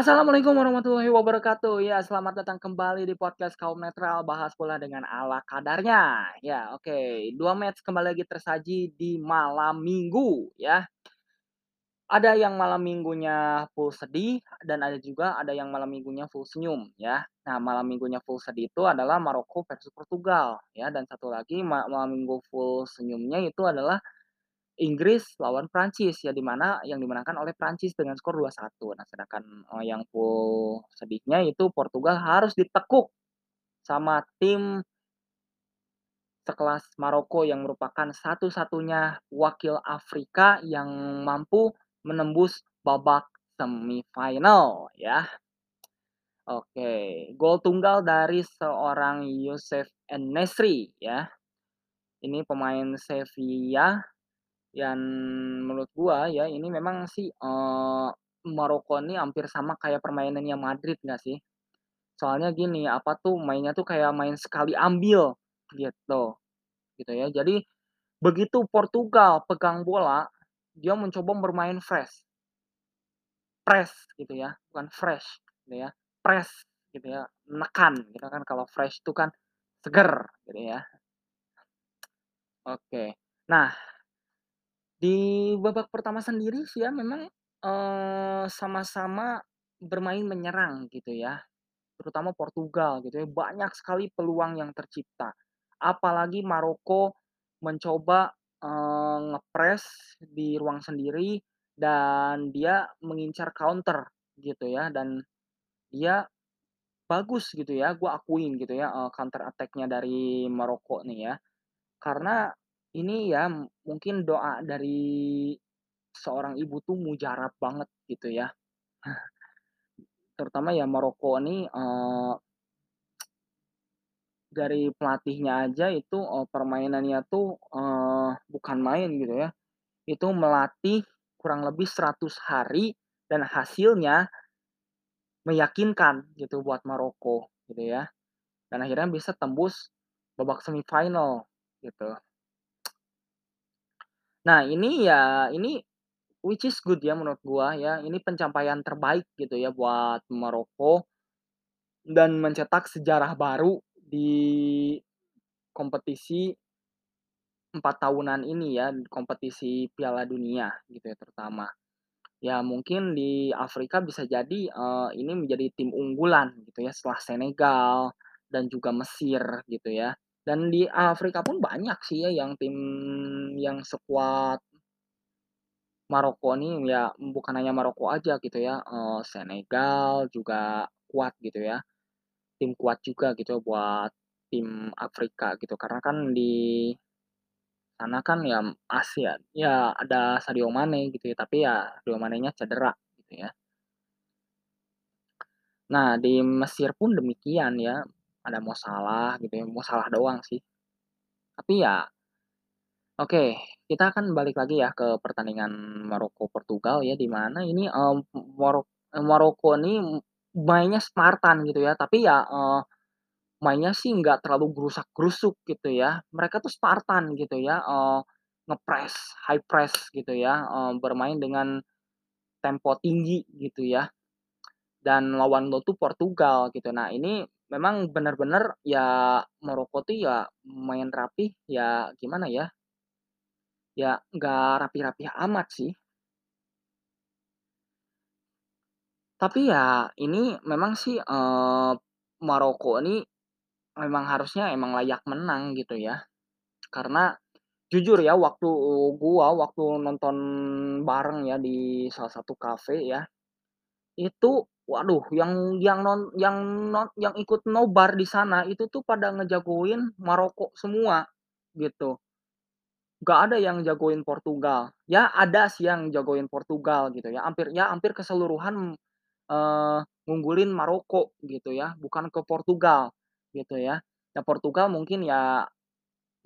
Assalamualaikum warahmatullahi wabarakatuh. Ya, selamat datang kembali di podcast Kaum Netral, bahas bola dengan ala kadarnya. Ya, oke. Dua match kembali lagi tersaji di malam Minggu, ya. Ada yang malam Minggunya full sedih dan ada juga ada yang malam Minggunya full senyum, ya. Nah, malam Minggunya full sedih itu adalah Maroko versus Portugal, ya, dan satu lagi ma malam Minggu full senyumnya itu adalah Inggris lawan Prancis, ya di mana yang dimenangkan oleh Prancis dengan skor 2-1. Nah, sedangkan, eee, yang full sedihnya itu Portugal harus ditekuk sama tim sekelas Maroko yang merupakan satu-satunya wakil Afrika yang mampu menembus babak semifinal ya. Oke, gol tunggal dari seorang Youssef En-Nesyri ya. Ini pemain Sevilla dan menurut gua ya ini memang sih, eee, Maroko ini hampir sama kayak permainannya Madrid nggak sih? Soalnya gini, apa tuh, mainnya tuh kayak main sekali ambil gitu, gitu ya. Jadi begitu Portugal pegang bola, dia mencoba bermain fresh, press gitu ya, bukan fresh gitu ya, press gitu ya, menekan gitu kan, kalau fresh itu kan seger gitu ya. Oke. Nah, di babak pertama sendiri sih ya memang, eee, sama-sama bermain menyerang gitu ya. Terutama Portugal gitu ya, banyak sekali peluang yang tercipta. Apalagi Maroko mencoba, eee, ngepres di ruang sendiri dan dia mengincar counter gitu ya, dan dia bagus gitu ya, gue akuin gitu ya, eee, counter attack-nya dari Maroko nih ya. Karena ini ya mungkin doa dari seorang ibu tuh mujarab banget gitu ya. Terutama ya Maroko ini, eee Dari pelatihnya aja itu, eee, permainannya tuh, eee, bukan main gitu ya. Itu melatih kurang lebih 100 hari dan hasilnya meyakinkan gitu buat Maroko gitu ya. Dan akhirnya bisa tembus babak semifinal gitu. Nah ini ya ini which is good ya menurut gua ya, ini pencapaian terbaik gitu ya buat Maroko dan mencetak sejarah baru di kompetisi 4 tahunan ini ya, kompetisi Piala Dunia gitu ya terutama. Ya mungkin di Afrika bisa jadi, eee, ini menjadi tim unggulan gitu ya setelah Senegal dan juga Mesir gitu ya. Dan di Afrika pun banyak sih ya yang tim yang sekuat Maroko nih ya bukan hanya Maroko aja gitu ya, eee, Senegal juga kuat gitu ya, tim kuat juga gitu buat tim Afrika gitu. Karena kan di Sana kan ya Asia, ya ada Sadio Mane gitu ya, tapi ya Sadio Manenya cedera gitu ya. Nah di Mesir pun demikian ya, ada Mo Salah gitu ya, Mo Salah doang sih. Tapi ya oke, kita akan balik lagi ya ke pertandingan Maroko Portugal ya, di mana ini, mmm, Marok eee, Maroko ini mainnya Spartan gitu ya, tapi ya, eee, mainnya sih nggak terlalu gerusak-gerusuk gitu ya. Mereka tuh Spartan gitu ya, eee, nge-press, high press gitu ya, eee, bermain dengan tempo tinggi gitu ya, dan lawan lo tuh Portugal gitu. Nah ini memang benar-benar ya Maroko tuh ya main rapih, ya gimana ya, ya nggak rapi-rapi amat sih. Tapi ya ini memang sih, eee, Maroko ini memang harusnya emang layak menang gitu ya. Karena jujur ya waktu gua waktu nonton bareng ya di salah satu kafe ya, itu waduh yang yang non yang non yang ikut nobar di sana itu tuh pada ngejagoin Maroko semua gitu. Nggak ada yang jagoin Portugal. Ya ada sih yang jagoin Portugal gitu ya, hampir ya hampir keseluruhan, eee, ngunggulin Maroko gitu ya, bukan ke Portugal gitu ya. Ya Portugal mungkin ya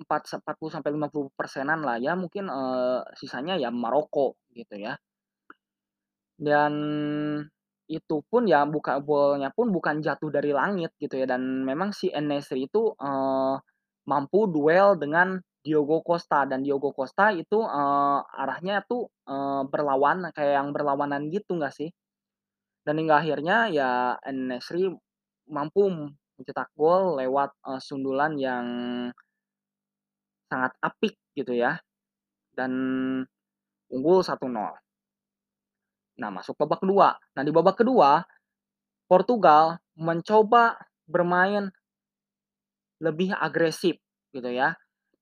empat se 40 sampai 50 persenan lah ya mungkin, eee, sisanya ya Maroko gitu ya. Dan itu pun ya buka bolnya pun bukan jatuh dari langit gitu ya dan memang si En-Nesyri itu, eee, mampu duel dengan Diogo Costa dan Diogo Costa itu, eee, arahnya tuh, eee, berlawanan kayak yang berlawanan gitu nggak sih? Dan hingga akhirnya ya En-Nesyri mampu mencetak gol lewat, eee, sundulan yang sangat apik gitu ya, dan unggul 1-0. Nah, masuk babak kedua. Nah, di babak kedua, Portugal mencoba bermain lebih agresif gitu ya.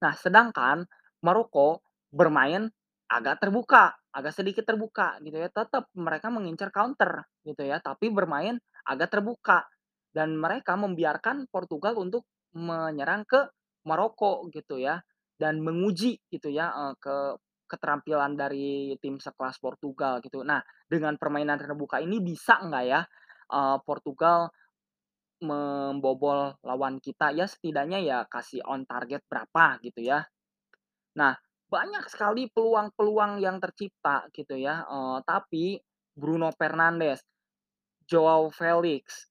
Nah, sedangkan Maroko bermain agak terbuka, agak sedikit terbuka gitu ya. Tetap mereka mengincar counter gitu ya, tapi bermain agak terbuka dan mereka membiarkan Portugal untuk menyerang ke Maroko gitu ya dan menguji gitu ya, eee, ke keterampilan dari tim sekelas Portugal gitu. Nah, dengan permainan terbuka ini bisa nggak ya, eee, Portugal membobol lawan kita ya setidaknya ya kasih on target berapa gitu ya. Nah, banyak sekali peluang-peluang yang tercipta gitu ya, eee, tapi Bruno Fernandes, Joao Felix,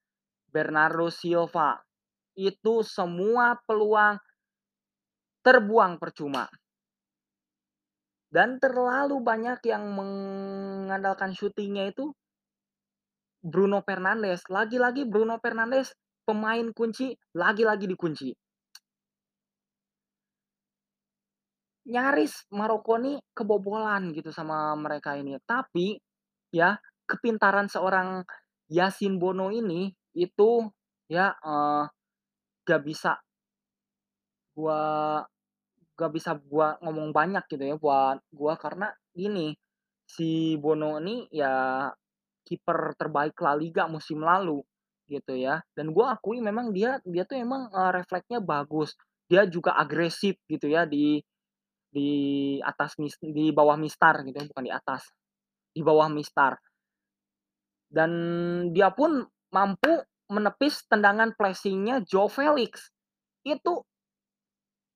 Bernardo Silva, itu semua peluang terbuang percuma. Dan terlalu banyak yang mengandalkan syutingnya itu Bruno Fernandes. Lagi-lagi Bruno Fernandes pemain kunci, lagi-lagi dikunci. Nyaris Maroko nih kebobolan gitu sama mereka ini. Tapi ya kepintaran seorang Yasin Bono ini itu ya, eee, gak bisa gua gak bisa gua ngomong banyak gitu ya buat gua karena gini, si Bono ini ya kiper terbaik La Liga musim lalu gitu ya, dan gua akui memang dia dia tuh emang, eee, refleksnya bagus. Dia juga agresif gitu ya di di atas di bawah mistar gitu ya, bukan di atas, di bawah mistar. Dan dia pun mampu menepis tendangan pressing-nya Joao Felix. Itu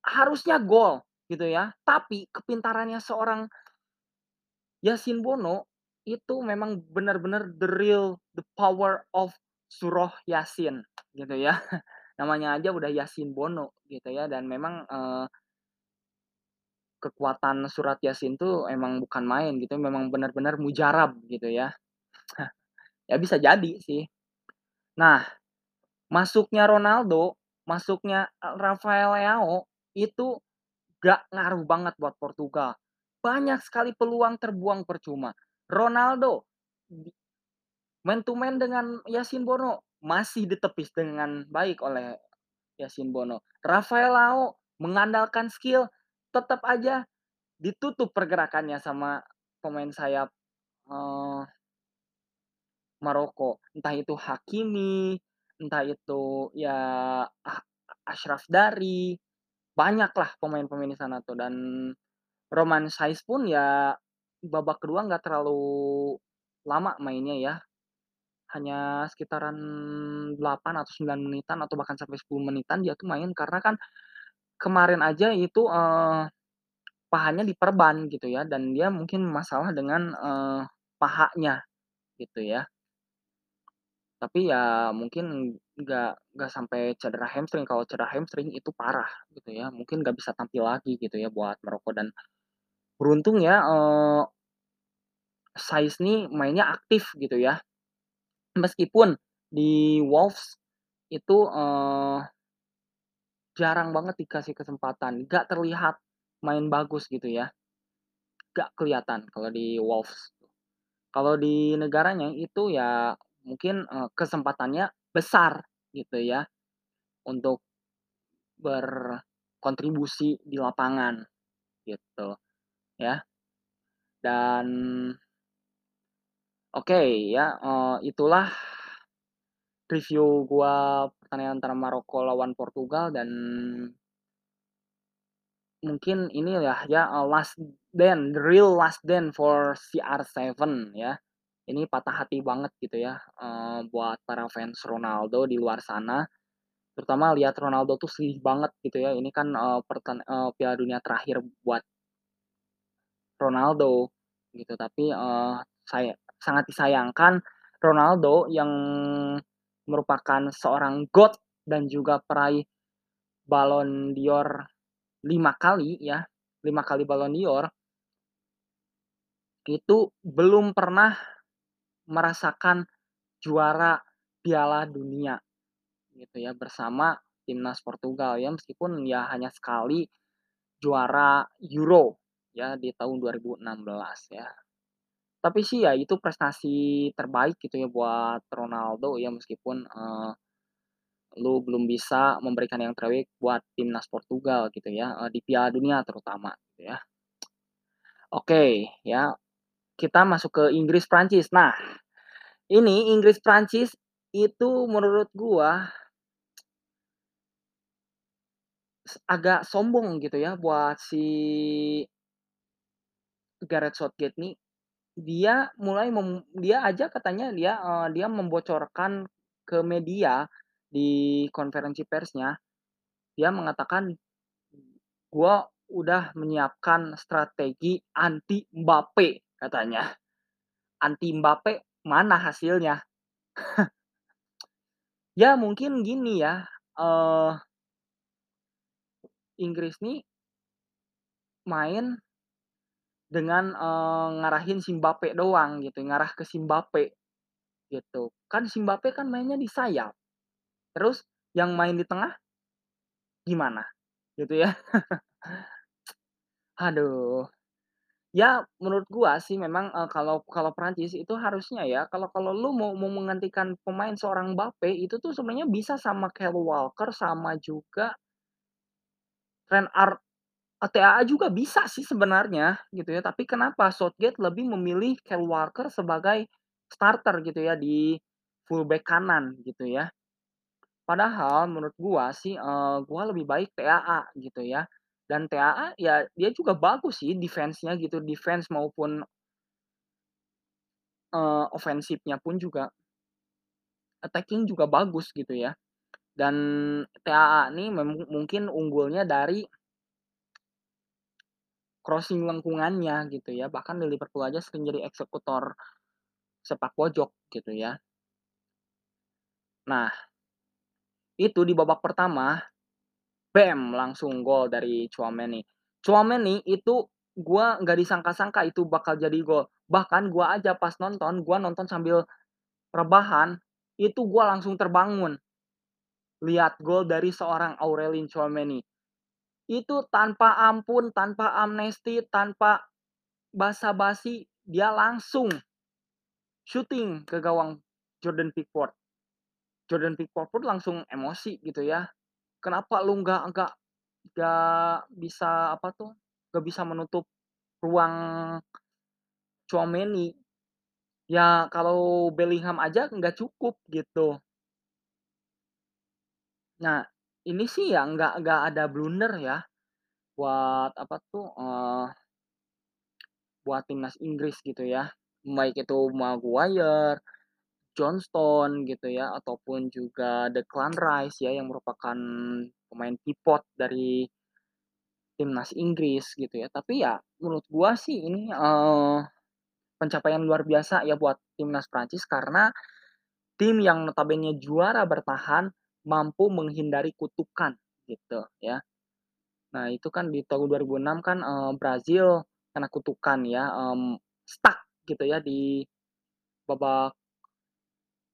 harusnya gol gitu ya, tapi kepintarannya seorang Yasin Bono itu memang benar-benar the real, the power of Surah Yasin gitu ya. Namanya aja udah Yasin Bono gitu ya dan memang, eee kekuatan surat Yasin tuh emang bukan main gitu, memang benar-benar mujarab gitu ya. Ya bisa jadi sih. Nah, masuknya Ronaldo, masuknya, eee, Rafael Leao itu gak ngaruh banget buat Portugal. Banyak sekali peluang terbuang percuma. Ronaldo man to man dengan Yasin Bono, masih ditepis dengan baik oleh Yasin Bono. Rafael Leao mengandalkan skill, tetap aja ditutup pergerakannya sama pemain sayap, eee, Maroko. Entah itu Hakimi, entah itu ya Ah Achraf Banyaklah pemain-pemain di sana tuh dan Romain Saiss pun ya babak kedua nggak terlalu lama mainnya ya, hanya sekitaran 8 atau 9 menitan atau bahkan sampai 10 menitan dia tuh main karena kan kemarin aja itu, eee, pahanya diperban gitu ya dan dia mungkin masalah dengan, eee, pahanya gitu ya. Tapi ya mungkin nggak nggak sampai cedera hamstring, kalau cedera hamstring itu parah gitu ya, mungkin nggak bisa tampil lagi gitu ya buat Maroko dan beruntung ya, eee Saiss nih mainnya aktif gitu ya. Meskipun di Wolves itu, eee jarang banget dikasih kesempatan, nggak terlihat main bagus gitu ya. Nggak kelihatan kalau di Wolves. Kalau di negaranya itu ya mungkin, eee, kesempatannya besar gitu ya, untuk berkontribusi di lapangan gitu ya. Dan oke ya, eee, itulah review gua pertandingan antara Maroko lawan Portugal dan mungkin ini ya ya, eee, last dance, the real last dance for CR7 ya. Ini patah hati banget gitu ya, eee, buat para fans Ronaldo di luar sana, terutama lihat Ronaldo tuh sedih banget gitu ya, ini kan, eee, perten eee, Piala Dunia terakhir buat Ronaldo gitu, tapi, eee, saya sangat disayangkan Ronaldo yang merupakan seorang GOAT dan juga peraih Ballon d'Or 5 kali ya, 5 kali Ballon d'Or itu belum pernah merasakan juara Piala Dunia gitu ya bersama timnas Portugal ya meskipun ya hanya sekali juara Euro ya di tahun 2016 ya. Tapi sih ya itu prestasi terbaik gitu ya buat Ronaldo ya meskipun, eee, lu belum bisa memberikan yang terbaik buat timnas Portugal gitu ya, eee, di Piala Dunia terutama gitu ya. Oke ya, kita masuk ke Inggris, Prancis. Nah, ini Inggris, Prancis itu menurut gua agak sombong gitu ya buat si Gareth Southgate nih, dia mulai mem dia aja katanya dia, eee, dia membocorkan ke media di konferensi persnya, dia mengatakan, "Gua udah menyiapkan strategi anti Mbappe," katanya. Anti Mbappe mana hasilnya? Ya mungkin gini ya, eee Inggris nih main dengan, eee, ngarahin si Mbappe doang gitu, ngarah ke si Mbappe, gitu. Kan si Mbappe kan mainnya di sayap, terus yang main di tengah gimana? Gitu ya. Aduh. Ya menurut gua sih memang, eee, kalau kalau Prancis itu harusnya ya, kalau kalau lu mau mau menggantikan pemain seorang Mbappe itu tuh sebenarnya bisa sama Kyle Walker sama juga Trent Ar TAA juga bisa sih sebenarnya gitu ya, tapi kenapa Southgate lebih memilih Kyle Walker sebagai starter gitu ya di fullback kanan gitu ya. Padahal menurut gua sih, eee, gua lebih baik TAA gitu ya, dan TAA ya dia juga bagus sih defense-nya gitu, defense maupun eee, ofensifnya pun juga attacking juga bagus gitu ya. Dan TAA memu mungkin unggulnya dari crossing lengkungannya gitu ya, bahkan di Liverpool aja sering jadi eksekutor sepak pojok gitu ya. Nah, itu di babak pertama, bam langsung gol dari Tchouaméni. Tchouaméni itu gua nggak disangka-sangka itu bakal jadi gol. Bahkan gua aja pas nonton, gua nonton sambil rebahan, itu gua langsung terbangun. Lihat gol dari seorang Aurelien Tchouaméni. Itu tanpa ampun, tanpa amnesti, tanpa basa-basi, dia langsung shooting ke gawang Jordan Pickford. Jordan Pickford pun langsung emosi gitu ya. Kenapa lu nggak nggak nggak bisa apa tuh, nggak bisa menutup ruang Tchouaméni. Ya kalau Bellingham aja nggak cukup gitu. Nah, ini sih ya nggak nggak ada blunder ya, buat apa tuh, eee buat timnas Inggris gitu ya. Baik itu Maguire, Johnstone gitu ya, ataupun juga Declan Rice ya yang merupakan pemain pivot dari timnas Inggris gitu ya. Tapi ya menurut gua sih ini, eee, pencapaian luar biasa ya buat timnas Prancis karena tim yang notabene juara bertahan mampu menghindari kutukan gitu ya. Nah itu kan di tahun 2006 kan, eee, Brazil kena kutukan ya, mmm, stuck gitu ya di babak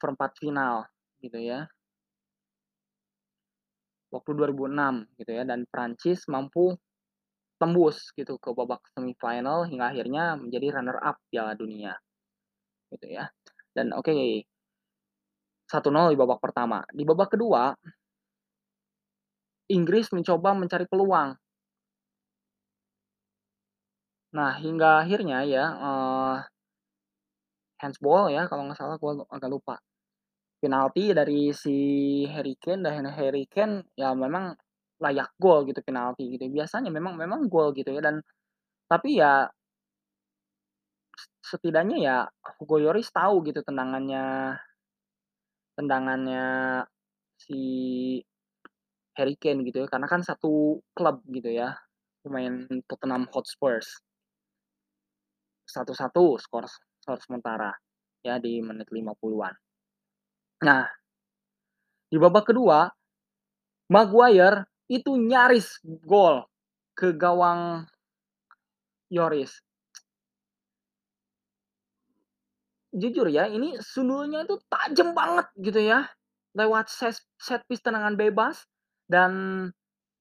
perempat final gitu ya. Waktu 2006 gitu ya dan Prancis mampu tembus gitu ke babak semifinal hingga akhirnya menjadi runner up Piala Dunia, gitu ya. Dan oke, 1-0 di babak pertama. Di babak kedua Inggris mencoba mencari peluang. Nah, hingga akhirnya ya, eee handsball ya kalau nggak salah gua agak lupa. Penalti dari si Harry Kane dan Harry Kane ya memang layak gol gitu penalti gitu. Biasanya memang memang gol gitu ya dan tapi ya setidaknya ya Hugo Lloris tahu gitu tendangannya tendangannya si Harry Kane gitu ya, karena kan satu klub gitu ya, pemain Tottenham Hotspurs. 1-1 skor skor sementara, ya di menit 50-an. Nah, di babak kedua, Maguire itu nyaris gol ke gawang Lloris. jujur ya, ini sundulnya itu tajam banget gitu ya, lewat ses set piece tendangan bebas dan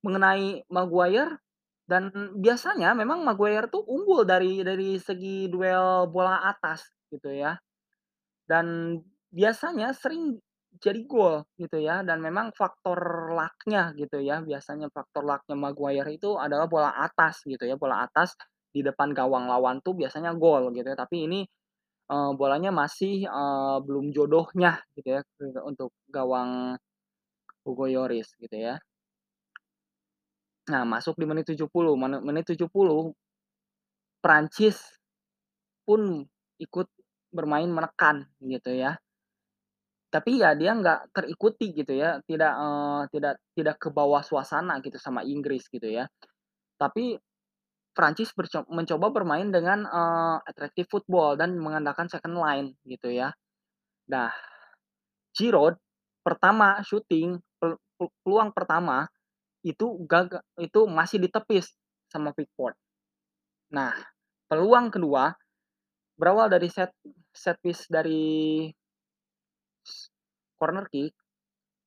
mengenai Maguire dan biasanya memang Maguire tuh unggul dari dari segi duel bola atas gitu ya. Dan biasanya sering jadi gol gitu ya dan memang faktor luck-nya gitu ya, biasanya faktor luck-nya Maguire itu adalah bola atas gitu ya, bola atas di depan gawang lawan tuh biasanya gol gitu ya. Tapi ini, eee, bolanya masih, eee, belum jodohnya gitu ya, untuk gawang Hugo Lloris gitu ya. Nah, masuk di menit 70, mene menit 70 Prancis pun ikut bermain menekan gitu ya. Tapi ya dia nggak terikuti gitu ya, tidak, eee, tidak tidak ke bawah suasana gitu sama Inggris gitu ya. Tapi Prancis mencoba bermain dengan, eee, attractive football dan mengandalkan second line gitu ya. Nah, Giroud pertama pe peluang pertama itu gaga itu masih ditepis sama Pickford. Nah, peluang kedua berawal dari set set piece dari corner kick,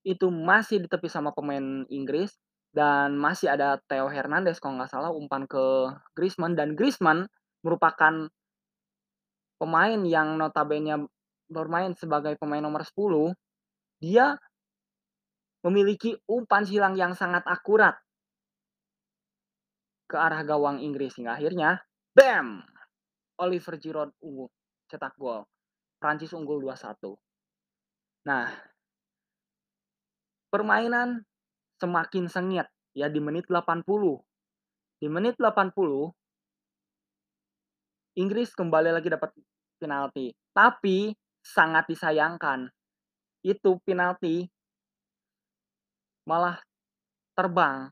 itu masih ditepis sama pemain Inggris dan masih ada Theo Hernandez kalau nggak salah umpan ke Griezmann dan Griezmann merupakan pemain yang notabene bermain sebagai pemain nomor 10, dia memiliki umpan silang yang sangat akurat ke arah gawang Inggris hingga akhirnya bam! Oliver Giroud unggul, cetak gol. Prancis unggul 2-1. Nah permainan semakin sengit ya di menit 80. Di menit 80 Inggris kembali lagi dapat penalti, tapi sangat disayangkan, itu penalti malah terbang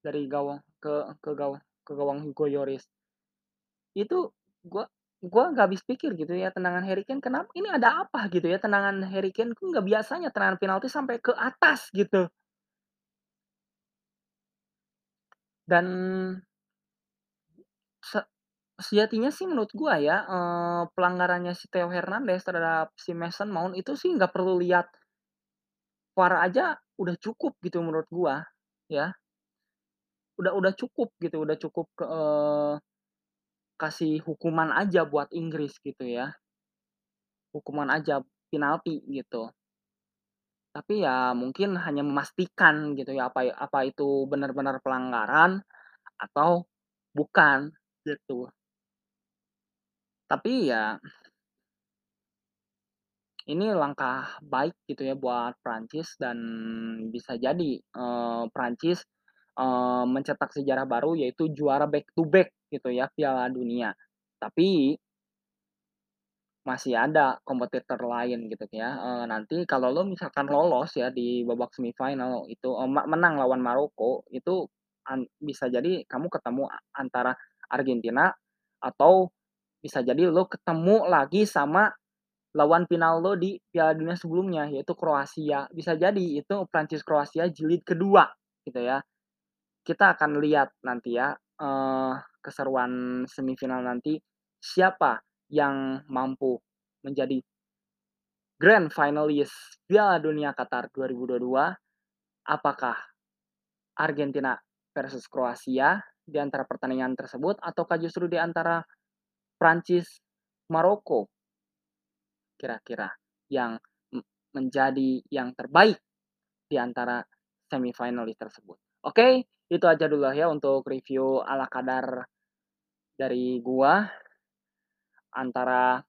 dari gawang ke ke gawang ke gawang Hugo Lloris. Itu gua gua nggak habis pikir gitu ya tendangan Harry Kane kenapa ini ada apa gitu ya tendangan Harry Kane kan nggak biasanya tendangan penalti sampai ke atas gitu. Dan se sejatinya sih menurut gua ya, eee, pelanggarannya si Theo Hernandez terhadap si Mason Mount itu sih nggak perlu lihat VAR aja udah cukup gitu menurut gua, ya. Udah udah cukup gitu, udah cukup ke eee, kasih hukuman aja buat Inggris gitu ya. Hukuman aja, penalti gitu. Tapi ya mungkin hanya memastikan gitu ya, apa apa itu benar-benar pelanggaran atau bukan, gitu. Tapi ya ini langkah baik gitu ya buat Prancis dan bisa jadi, eee, Prancis, eee, mencetak sejarah baru yaitu juara back to back gitu ya Piala Dunia. Tapi masih ada kompetitor lain gitu ya, eee, nanti kalau lo misalkan lolos ya di babak semifinal itu, me menang lawan Maroko, itu an bisa jadi kamu ketemu antara Argentina atau bisa jadi lo ketemu lagi sama lawan final lo di Piala Dunia sebelumnya, yaitu Kroasia. Bisa jadi itu Prancis-Kroasia jilid kedua gitu ya. Kita akan lihat nanti ya, eee, keseruan semifinal nanti, siapa yang mampu menjadi grand finalist Piala Dunia Qatar 2022. Apakah Argentina versus Kroasia di antara pertandingan tersebut ataukah justru di antara Prancis, Maroko? Kira-kira yang menjadi yang terbaik di antara semifinalis tersebut. Oke, itu aja dulu ya untuk review ala kadar dari gua antara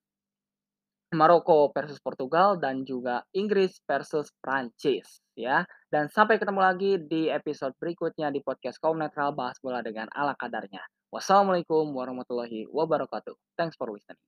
Maroko versus Portugal dan juga Inggris versus Prancis ya. Dan sampai ketemu lagi di episode berikutnya di podcast Kaum Netral Bahas Bola dengan ala kadarnya. Wassalamualaikum warahmatullahi wabarakatuh. Thanks for listening.